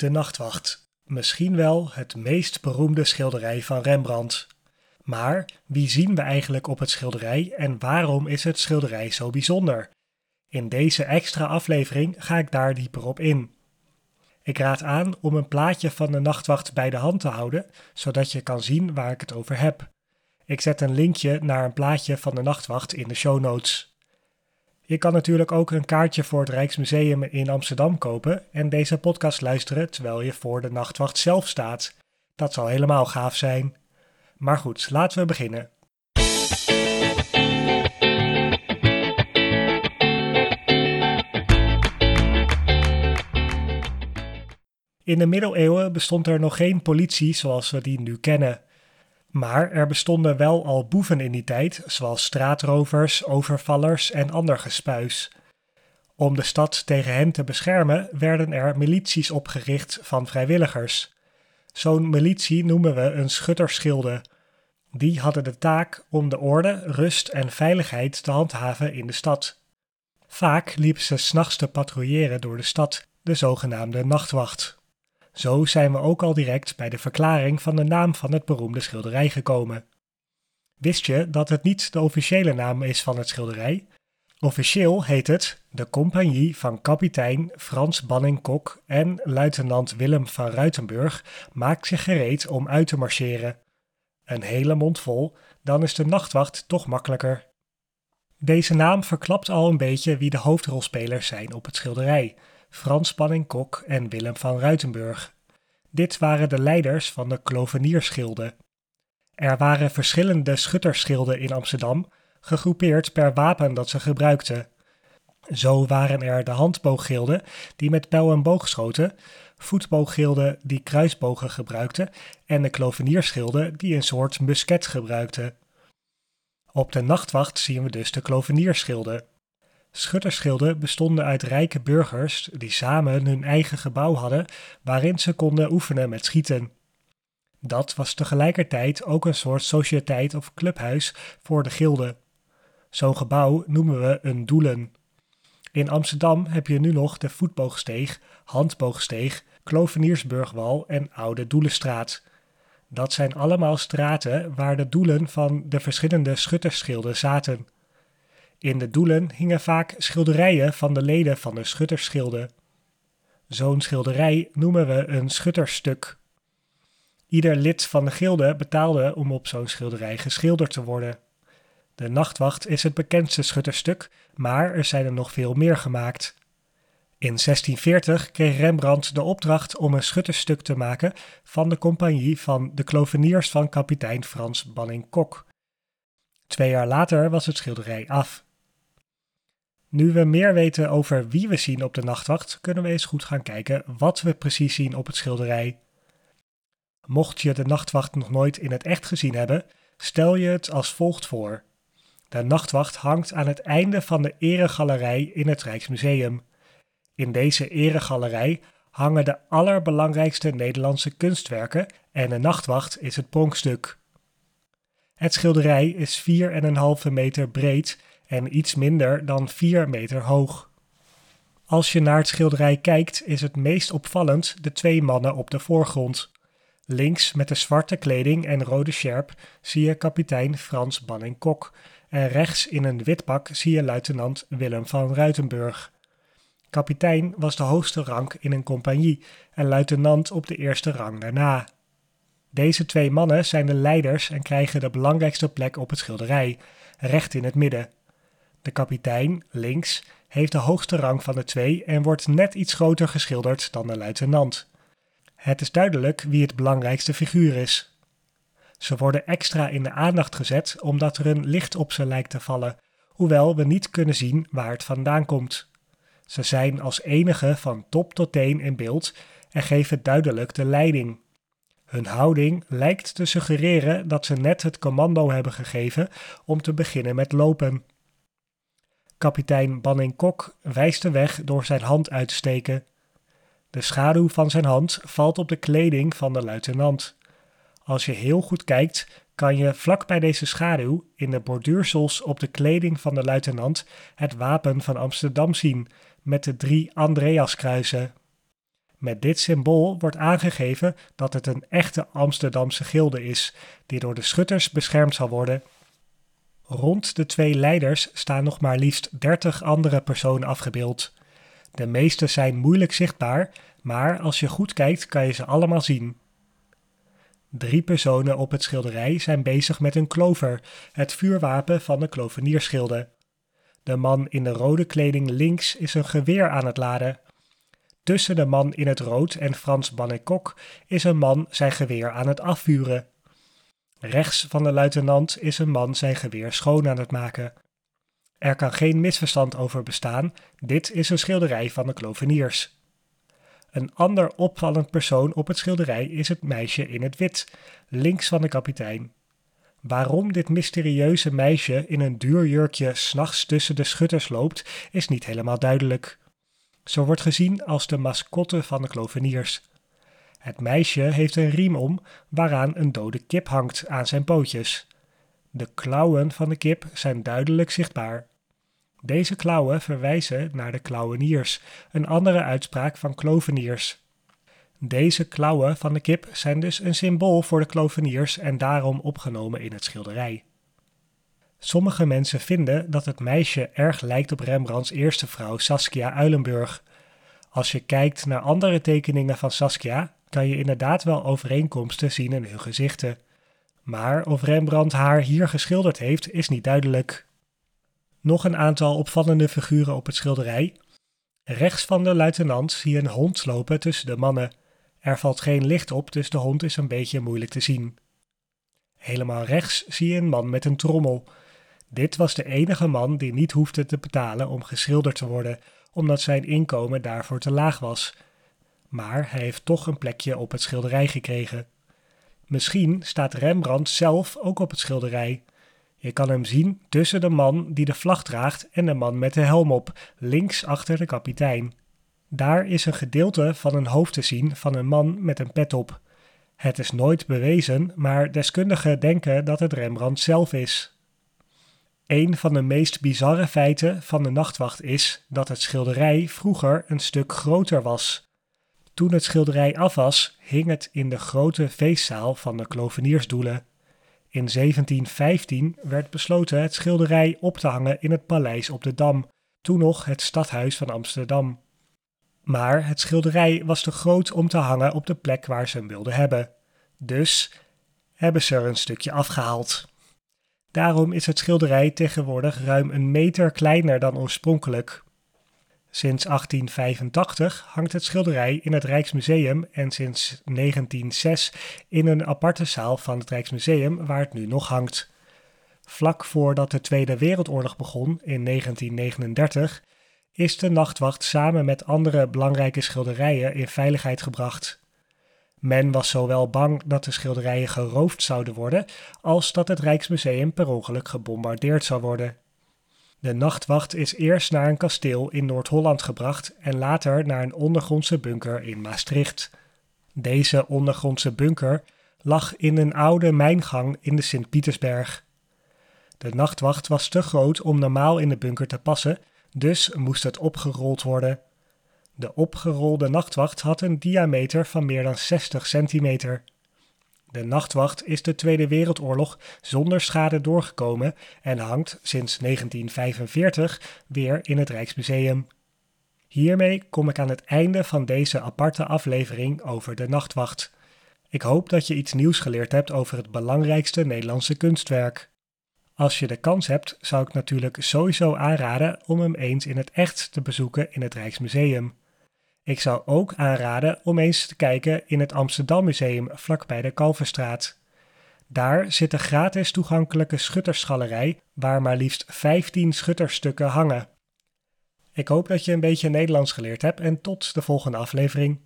De Nachtwacht. Misschien wel het meest beroemde schilderij van Rembrandt. Maar wie zien we eigenlijk op het schilderij en waarom is het schilderij zo bijzonder? In deze extra aflevering ga ik daar dieper op in. Ik raad aan om een plaatje van de nachtwacht bij de hand te houden, zodat je kan zien waar ik het over heb. Ik zet een linkje naar een plaatje van de nachtwacht in de show notes. Je kan natuurlijk ook een kaartje voor het Rijksmuseum in Amsterdam kopen en deze podcast luisteren terwijl je voor de nachtwacht zelf staat. Dat zal helemaal gaaf zijn. Maar goed, laten we beginnen. In de middeleeuwen bestond er nog geen politie zoals we die nu kennen. Maar er bestonden wel al boeven in die tijd, zoals straatrovers, overvallers en ander gespuis. Om de stad tegen hen te beschermen werden er milities opgericht van vrijwilligers. Zo'n militie noemen we een schutterschilde. Die hadden de taak om de orde, rust en veiligheid te handhaven in de stad. Vaak liepen ze s'nachts te patrouilleren door de stad, de zogenaamde nachtwacht. Zo zijn we ook al direct bij de verklaring van de naam van het beroemde schilderij gekomen. Wist je dat het niet de officiële naam is van het schilderij? Officieel heet het de Compagnie van kapitein Frans Banning-Kok en luitenant Willem van Ruitenburg maakt zich gereed om uit te marcheren. Een hele mond vol, dan is de nachtwacht toch makkelijker. Deze naam verklapt al een beetje wie de hoofdrolspelers zijn op het schilderij. Frans Spanning-Kok en Willem van Ruitenburg. Dit waren de leiders van de Klovenierschilden. Er waren verschillende schutterschilden in Amsterdam, gegroepeerd per wapen dat ze gebruikten. Zo waren er de handbooggilden die met pijl en boog schoten, voetbooggilden die kruisbogen gebruikten en de klovenierschilden die een soort musket gebruikten. Op de nachtwacht zien we dus de klovenierschilden. Schutterschilden bestonden uit rijke burgers die samen hun eigen gebouw hadden waarin ze konden oefenen met schieten. Dat was tegelijkertijd ook een soort sociëteit of clubhuis voor de gilden. Zo'n gebouw noemen we een doelen. In Amsterdam heb je nu nog de voetboogsteeg, handboogsteeg, Kloveniersburgwal en Oude Doelenstraat. Dat zijn allemaal straten waar de doelen van de verschillende schutterschilden zaten. In de doelen hingen vaak schilderijen van de leden van de schuttersschilden. Zo'n schilderij noemen we een schutterstuk. Ieder lid van de gilde betaalde om op zo'n schilderij geschilderd te worden. De Nachtwacht is het bekendste schutterstuk, maar er zijn er nog veel meer gemaakt. In 1640 kreeg Rembrandt de opdracht om een schutterstuk te maken van de compagnie van de kloveniers van kapitein Frans Banning-Kok. Twee jaar later was het schilderij af. Nu we meer weten over wie we zien op de nachtwacht, kunnen we eens goed gaan kijken wat we precies zien op het schilderij. Mocht je de nachtwacht nog nooit in het echt gezien hebben, stel je het als volgt voor. De nachtwacht hangt aan het einde van de eregalerij in het Rijksmuseum. In deze eregalerij hangen de allerbelangrijkste Nederlandse kunstwerken en de nachtwacht is het pronkstuk. Het schilderij is 4,5 meter breed en iets minder dan 4 meter hoog. Als je naar het schilderij kijkt, is het meest opvallend de twee mannen op de voorgrond. Links met de zwarte kleding en rode sjerp zie je kapitein Frans Banning-Kok en rechts in een wit pak zie je luitenant Willem van Ruitenburg. Kapitein was de hoogste rank in een compagnie en luitenant op de eerste rang daarna. Deze twee mannen zijn de leiders en krijgen de belangrijkste plek op het schilderij, recht in het midden. De kapitein, links, heeft de hoogste rang van de twee en wordt net iets groter geschilderd dan de luitenant. Het is duidelijk wie het belangrijkste figuur is. Ze worden extra in de aandacht gezet omdat er een licht op ze lijkt te vallen, hoewel we niet kunnen zien waar het vandaan komt. Ze zijn als enige van top tot teen in beeld en geven duidelijk de leiding. Hun houding lijkt te suggereren dat ze net het commando hebben gegeven om te beginnen met lopen. Kapitein Banning-Kok wijst de weg door zijn hand uit te steken. De schaduw van zijn hand valt op de kleding van de luitenant. Als je heel goed kijkt, kan je vlak bij deze schaduw in de borduursels op de kleding van de luitenant het wapen van Amsterdam zien met de drie Andreaskruisen. Met dit symbool wordt aangegeven dat het een echte Amsterdamse gilde is, die door de schutters beschermd zal worden. Rond de twee leiders staan nog maar liefst 30 andere personen afgebeeld. De meeste zijn moeilijk zichtbaar, maar als je goed kijkt kan je ze allemaal zien. Drie personen op het schilderij zijn bezig met een klover, het vuurwapen van de kloveniersschilden. De man in de rode kleding links is een geweer aan het laden. Tussen de man in het rood en Frans Bannekok is een man zijn geweer aan het afvuren. Rechts van de luitenant is een man zijn geweer schoon aan het maken. Er kan geen misverstand over bestaan, dit is een schilderij van de kloveniers. Een ander opvallend persoon op het schilderij is het meisje in het wit, links van de kapitein. Waarom dit mysterieuze meisje in een duur jurkje s'nachts tussen de schutters loopt, is niet helemaal duidelijk. Zo wordt gezien als de mascotte van de kloveniers. Het meisje heeft een riem om waaraan een dode kip hangt aan zijn pootjes. De klauwen van de kip zijn duidelijk zichtbaar. Deze klauwen verwijzen naar de klauweniers, een andere uitspraak van kloveniers. Deze klauwen van de kip zijn dus een symbool voor de kloveniers en daarom opgenomen in het schilderij. Sommige mensen vinden dat het meisje erg lijkt op Rembrandts eerste vrouw Saskia Uilenburg. Als je kijkt naar andere tekeningen van Saskia, kan je inderdaad wel overeenkomsten zien in hun gezichten. Maar of Rembrandt haar hier geschilderd heeft, is niet duidelijk. Nog een aantal opvallende figuren op het schilderij. Rechts van de luitenant zie je een hond lopen tussen de mannen. Er valt geen licht op, dus de hond is een beetje moeilijk te zien. Helemaal rechts zie je een man met een trommel. Dit was de enige man die niet hoefde te betalen om geschilderd te worden, omdat zijn inkomen daarvoor te laag was. Maar hij heeft toch een plekje op het schilderij gekregen. Misschien staat Rembrandt zelf ook op het schilderij. Je kan hem zien tussen de man die de vlag draagt en de man met de helm op, links achter de kapitein. Daar is een gedeelte van een hoofd te zien van een man met een pet op. Het is nooit bewezen, maar deskundigen denken dat het Rembrandt zelf is. Een van de meest bizarre feiten van de nachtwacht is dat het schilderij vroeger een stuk groter was. Toen het schilderij af was, hing het in de grote feestzaal van de kloveniersdoelen. In 1715 werd besloten het schilderij op te hangen in het paleis op de Dam, toen nog het stadhuis van Amsterdam. Maar het schilderij was te groot om te hangen op de plek waar ze hem wilden hebben. Dus hebben ze er een stukje afgehaald. Daarom is het schilderij tegenwoordig ruim een meter kleiner dan oorspronkelijk. Sinds 1885 hangt het schilderij in het Rijksmuseum en sinds 1906 in een aparte zaal van het Rijksmuseum waar het nu nog hangt. Vlak voordat de Tweede Wereldoorlog begon in 1939 is de nachtwacht samen met andere belangrijke schilderijen in veiligheid gebracht. Men was zowel bang dat de schilderijen geroofd zouden worden, als dat het Rijksmuseum per ongeluk gebombardeerd zou worden. De nachtwacht is eerst naar een kasteel in Noord-Holland gebracht en later naar een ondergrondse bunker in Maastricht. Deze ondergrondse bunker lag in een oude mijngang in de Sint-Pietersberg. De nachtwacht was te groot om normaal in de bunker te passen, dus moest het opgerold worden. De opgerolde nachtwacht had een diameter van meer dan 60 centimeter. De nachtwacht is de Tweede Wereldoorlog zonder schade doorgekomen en hangt sinds 1945 weer in het Rijksmuseum. Hiermee kom ik aan het einde van deze aparte aflevering over de nachtwacht. Ik hoop dat je iets nieuws geleerd hebt over het belangrijkste Nederlandse kunstwerk. Als je de kans hebt, zou ik natuurlijk sowieso aanraden om hem eens in het echt te bezoeken in het Rijksmuseum. Ik zou ook aanraden om eens te kijken in het Amsterdam Museum vlakbij de Kalverstraat. Daar zit een gratis toegankelijke schuttersgalerij waar maar liefst 15 schutterstukken hangen. Ik hoop dat je een beetje Nederlands geleerd hebt en tot de volgende aflevering.